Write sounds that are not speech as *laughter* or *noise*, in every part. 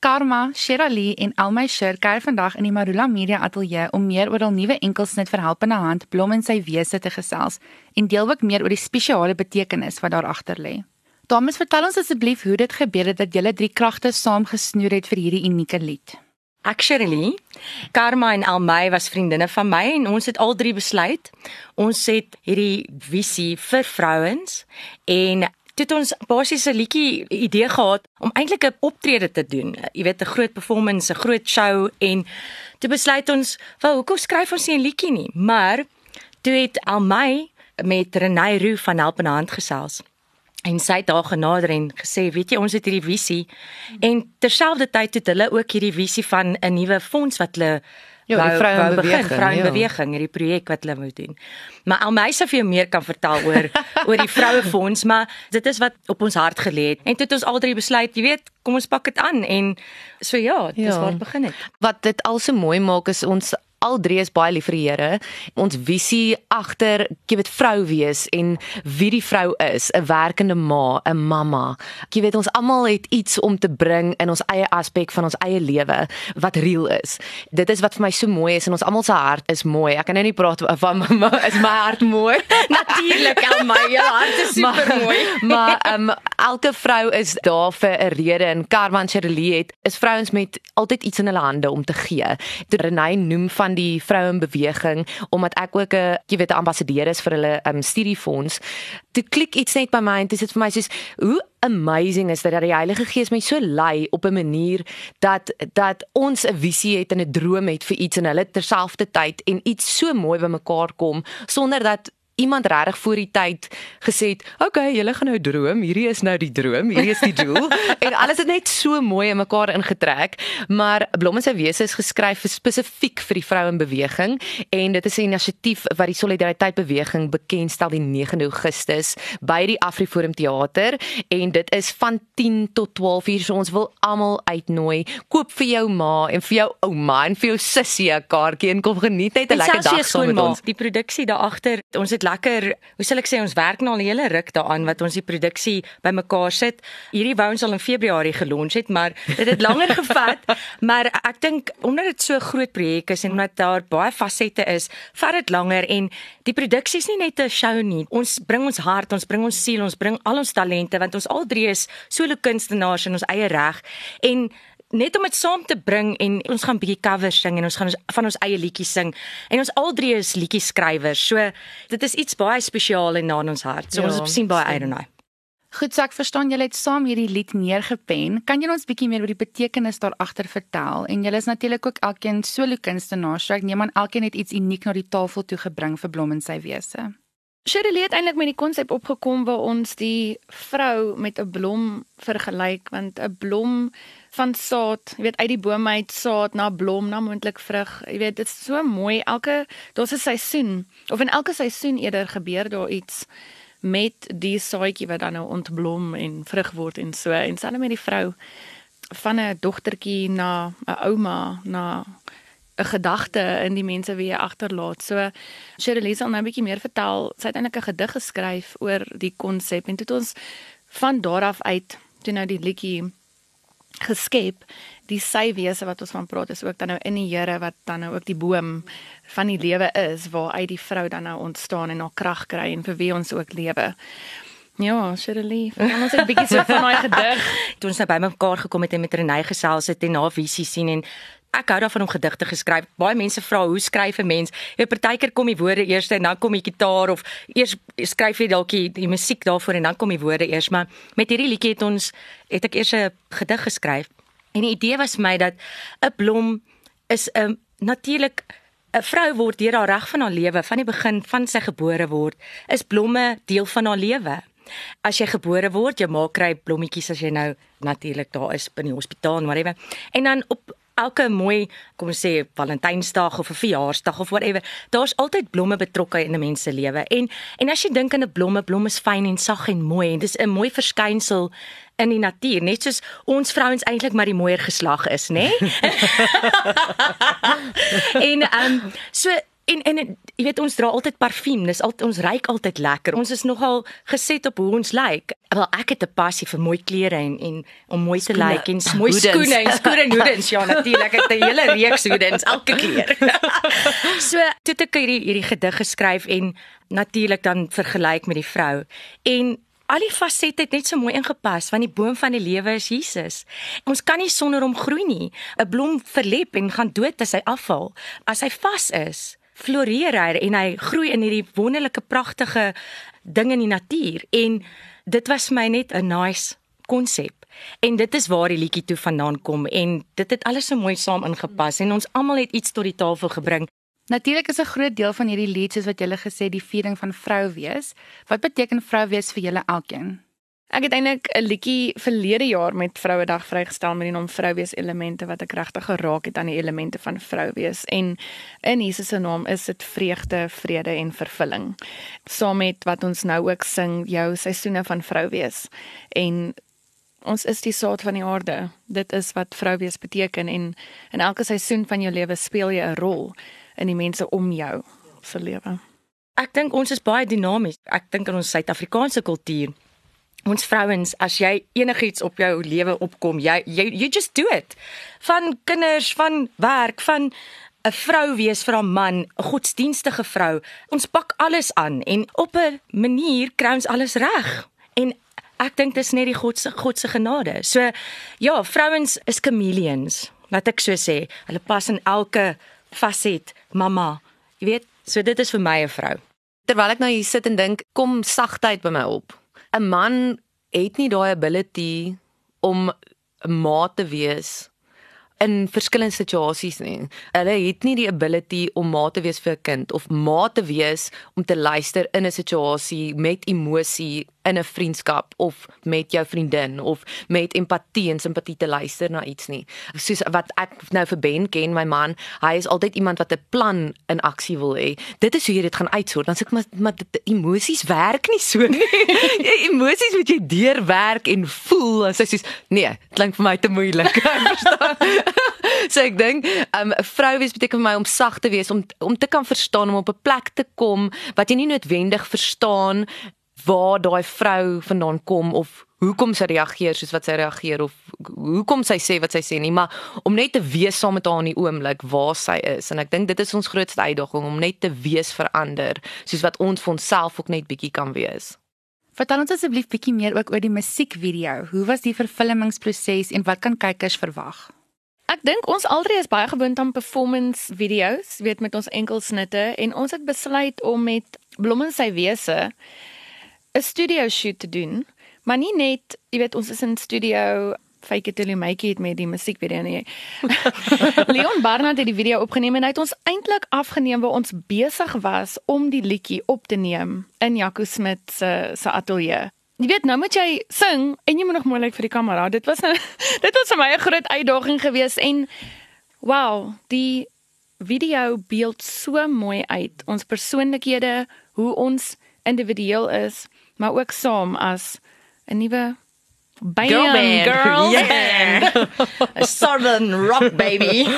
Karma, Shirley en Almay Shir kuier vandag in die Marula Media Ateljee om meer oor hul nuwe enkelsnit vir helpende hand Blom en sy wese te gesels en deel ook meer oor die spesiale betekenis wat daar agter lê. Dames, vertel ons asseblief hoe dit gebeur het dat julle drie kragte saamgesnoer het vir hierdie unieke lied. Actually, Karma en Almay was vriendinne van my en ons het al drie besluit ons het hierdie visie vir vrouens en het ons basies 'n liedjie idee gehad om eintlik 'n optrede te doen. Jy weet 'n groot performance, 'n groot show en toe besluit ons, "Wel, hoekom skryf ons nie 'n liedjie nie?" Maar toe het Almay met Renay Roo van Help in Hand gesels. En sy het daar genader en gesê, weet jy, ons het hierdie visie en terselfdertyd het hulle ook hierdie visie van 'n nuwe fonds wat hulle Ja, die vroue beweging, vroue ja. hierdie projek wat hulle moet doen. Maar al my sou vir jou meer kan vertel oor *laughs* oor die vroue fonds, maar dit is wat op ons hart gelê het. En toe het ons al drie besluit, jy weet, kom ons pak dit aan en so ja, dis Ja. waar begin het. Wat dit al so mooi maak is ons al drie is baie lief vir die Here. Ons visie agter, jy weet vrou wees en wie die vrou is, 'n werkende ma, 'n mamma. Jy weet ons almal het iets om te bring in ons eie aspek van ons eie lewe wat real is. Dit is wat vir my so mooi is en ons almal se hart is mooi. Ek kan nou nie praat van mamma, is my hart mooi. *laughs* Natuurlik, al my jou hart is super mooi. *laughs* maar ehm um, elke vrou is daar vir 'n rede en Karma en Shirley het is vrouens met altyd iets in hulle hande om te gee. Toe Renay noem van die vrouenbeweging omdat ek ook 'n jy weet 'n ambassadeur is vir hulle um, studiefonds. Toe klik iets net by my en dit is vir my soos hoe amazing is dit dat die Heilige Gees my so lei op 'n manier dat dat ons 'n visie het en 'n droom het vir iets en hulle terselfdertyd en iets so mooi bymekaar kom sonder dat iemand regtig voor die tyd gesê het, "Oké, okay, julle gaan nou droom. Hierdie is nou die droom. Hierdie is die doel." *laughs* en alles het net so mooi in mekaar ingetrek. Maar Blomme se wese is geskryf spesifiek vir die vrouenbeweging en dit is 'n inisiatief wat die Solidariteit beweging bekendstel die 9 Augustus by die Afriforum Theater en dit is van 10 tot 12 uur. So ons wil almal uitnooi. Koop vir jou ma en vir jou ouma en vir jou sussie 'n kaartjie en kom geniet net 'n lekker dag saam met ons. Die produksie daar agter, ons het lekker, hoe sal ek sê, ons werk nou al 'n hele ruk daaraan wat ons die produksie bymekaar sit. Hierdie wou ons al in Februarie gelons het, maar dit het langer *laughs* gevat. maar ek dink omdat dit so 'n groot projek is en omdat daar baie fasette is, vat dit langer en die produksie is nie net 'n show nie. Ons bring ons hart, ons bring ons siel, ons bring al ons talente want ons al drie is solo kunstenaars in ons eie reg en net om dit saam te bring en ons gaan bietjie covers sing en ons gaan ons van ons eie liedjies sing en ons al drie is liedjie skrywers. So dit is iets baie spesiaal en na in ons hart. So Ja, ons sien baie uit stem. daarna. Goed, so ek verstaan julle het saam hierdie lied neergepen. Kan julle ons bietjie meer oor die betekenis daar agter vertel? En julle is natuurlik ook elkeen solo kunstenaars, so ek neem aan elkeen het iets uniek na die tafel toe gebring vir Blom en sy wese. Shirley het eintlik met die konsep opgekom waar ons die vrou met 'n blom vergelyk want 'n blom van saad, jy weet uit die boom uit saad na blom na moontlik vrug. Jy weet dit is so mooi. Elke daar's 'n seisoen of in elke seisoen eerder gebeur daar iets met die saadjie wat dan nou ontblom en vrug word en so en selfs met die vrou van 'n dogtertjie na 'n ouma na 'n gedagte in die mense wie jy agterlaat. So Shirley sal nou 'n bietjie meer vertel. Sy het eintlik 'n gedig geskryf oor die konsep en toe het ons van daar af uit toe nou die liedjie geskep. Die sy wese wat ons van praat is ook dan nou in die Here wat dan nou ook die boom van die lewe is waaruit die vrou dan nou ontstaan en haar krag kry en vir wie ons ook lewe. Ja, Shirley, vertel ons 'n bietjie so van daai gedig. *laughs* Toe ons nou bymekaar gekom het en met Renée gesels het en haar visie sien en ek hou daarvan om gedigte geskryf. Baie mense vra hoe skryf 'n mens? Jy weet partykeer kom die woorde eers en dan kom die gitaar of eers skryf jy dalk die, die musiek daarvoor en dan kom die woorde eers, maar met hierdie liedjie het ons het ek eers 'n gedig geskryf. En die idee was vir my dat 'n blom is 'n natuurlik 'n vrou word deur haar reg van haar lewe van die begin van sy gebore word, is blomme deel van haar lewe. As jy gebore word, jou ma kry blommetjies as jy nou natuurlik daar is by die hospitaal en whatever. En dan op elke mooi, kom ons sê Valentynsdag of 'n verjaarsdag of whatever, daar's altyd blomme betrokke in 'n mens se lewe. En en as jy dink aan 'n blomme, blomme is fyn en sag en mooi en dis 'n mooi verskynsel in die natuur, net soos ons vrouens eintlik maar die mooier geslag is, nê? *laughs* *laughs* en ehm um, so En en jy weet ons dra altyd parfuum. Dis altyd ons ruik altyd lekker. Ons is nogal geset op hoe ons lyk. Wel ek het 'n passie vir mooi klere en en om mooi te lyk en mooi skoene en skoene en hoedens. Ja, natuurlik. Ek het 'n hele reeks hoedens elke keer. *laughs* so, toe het ek hierdie hierdie gedig geskryf en natuurlik dan vergelyk met die vrou. En al die fasette het net so mooi ingepas want die boom van die lewe is Jesus. Ons kan nie sonder hom groei nie. 'n Blom verlep en gaan dood as hy afval. As hy vas is, floreer hy en hy groei in hierdie wonderlike pragtige ding in die natuur en dit was my net 'n nice konsep. En dit is waar die liedjie toe vandaan kom en dit het alles so mooi saam ingepas en ons almal het iets tot die tafel gebring Natuurlik is 'n groot deel van hierdie lied soos wat jy gele gesê die viering van vrou wees. Wat beteken vrou wees vir julle elkeen? Ek het eintlik 'n liedjie verlede jaar met Vrouedag vrygestel met die naam Vrou wees elemente wat ek regtig geraak het aan die elemente van vrou wees en in Jesus se naam is dit vreugde, vrede en vervulling. Saam met wat ons nou ook sing, jou seisoene van vrou wees en Ons is die saad van die aarde. Dit is wat vrou wees beteken en in elke seisoen van jou lewe speel jy 'n rol in die mense om jou se lewe. Ek dink ons is baie dinamies. Ek dink in ons Suid-Afrikaanse kultuur ons vrouens as jy enigiets op jou lewe opkom, jy jy you just do it. Van kinders, van werk, van 'n vrou wees vir 'n man, 'n godsdienstige vrou. Ons pak alles aan en op 'n manier kry ons alles reg. En ek dink dis net die God se God se genade. So ja, vrouens is chameleons, wat ek so sê. Hulle pas in elke faset mamma. Jy weet, so dit is vir my 'n vrou. Terwyl ek nou hier sit en dink, kom sagtheid by my op. 'n Man het nie daai ability om 'n ma te wees in verskillende situasies nie. Hulle het nie die ability om ma te wees vir 'n kind of ma te wees om te luister in 'n situasie met emosie in 'n vriendskap of met jou vriendin of met empatie en simpatie te luister na iets nie. Soos wat ek nou vir Ben ken, my man, hy is altyd iemand wat 'n plan in aksie wil hê. Dit is hoe jy dit gaan uitsort. Dan sê ek maar maar emosies werk nie so nie. *laughs* emosies moet jy deurwerk en voel. En sy sê nee, klink vir my te moeilik. *laughs* Verstaan? *laughs* so ek dink 'n um, vrou wees beteken vir my om sag te wees, om om te kan verstaan om op 'n plek te kom wat jy nie noodwendig verstaan waar daai vrou vandaan kom of hoekom sy reageer soos wat sy reageer of hoekom sy sê wat sy sê nie maar om net te wees saam met haar in die oomblik waar sy is en ek dink dit is ons grootste uitdaging om net te wees verander soos wat ons vir onsself ook net bietjie kan wees. Vertel ons asseblief bietjie meer ook oor die musiekvideo. Hoe was die vervilmingsproses en wat kan kykers verwag? Ek dink ons alreeds is baie gewoond aan performance video's, weet met ons enkelsnitte en ons het besluit om met Blom en sy wese 'n studio shoot te doen, maar nie net, jy weet, ons is in studio fake it till you make it met die musiekvideo nie. *laughs* Leon Barnard het die video opgeneem en hy het ons eintlik afgeneem waar ons besig was om die liedjie op te neem in Jaco Smit se se ateljee. Jy weet nou moet jy sing en jy moet nog mooi lyk vir die kamera. Dit was nou *laughs* dit was vir my 'n groot uitdaging geweest en wow, die video beeld so mooi uit. Ons persoonlikhede, hoe ons individueel is maar ook saam as 'n nuwe band girl band, girl yeah. *laughs* band. *laughs* a southern rock baby.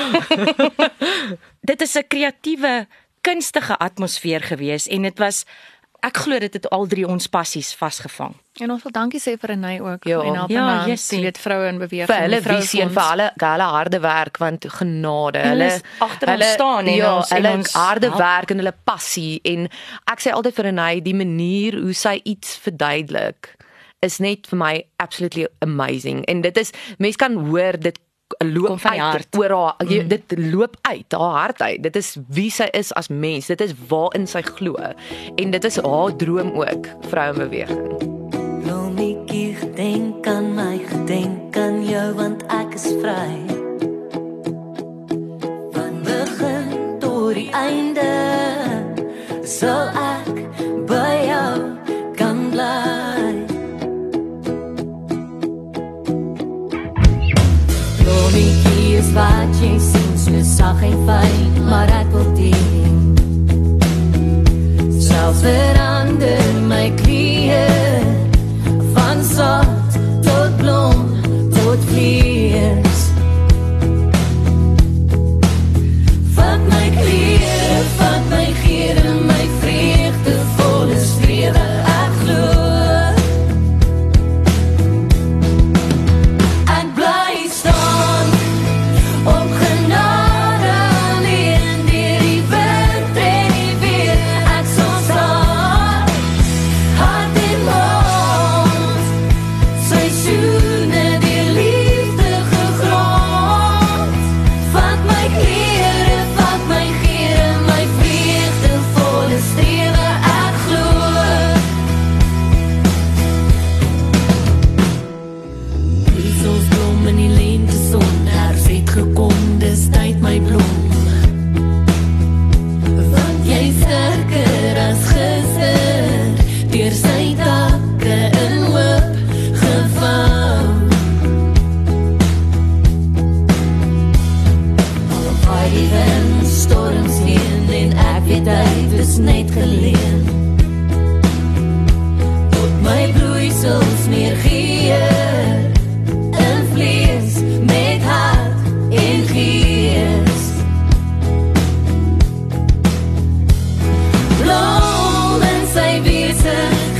*laughs* dit is 'n kreatiewe, kunstige atmosfeer gewees en dit was ek glo dit het al drie ons passies vasgevang. En ons wil dankie sê vir Renay ook ja. en help ja, aan yes, weet vroue in beweging. Vir hulle visie en vir hulle hulle harde werk want genade. Hulle agter hulle staan en ja, ons hulle ons harde help. werk en hulle passie en ek sê altyd vir Renay die manier hoe sy iets verduidelik is net vir my absolutely amazing en dit is mense kan hoor dit loop van uit oor haar mm. jy, dit loop uit haar hart uit. Dit is wie sy is as mens. Dit is waarin sy glo. En dit is haar droom ook vroue beweging Lomikie dink aan my gedenk aan jou want ek is vry. Van begin tot die einde so ek is wat jy sien so sag en fyn maar ek wil dien. Selfs verander my knieë van sot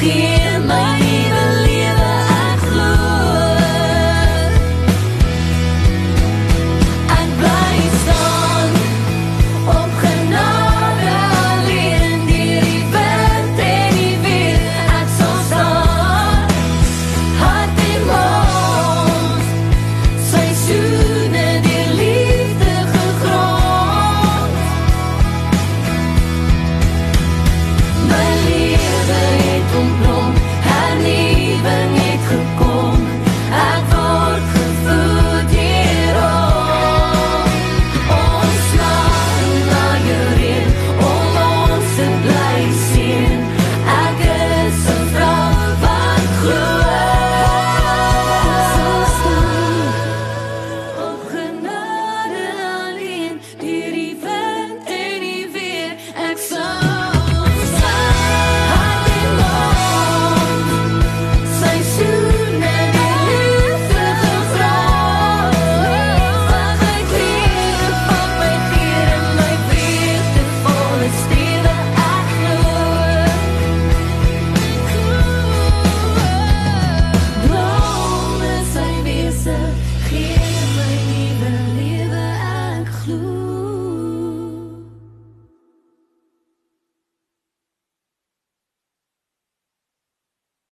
here.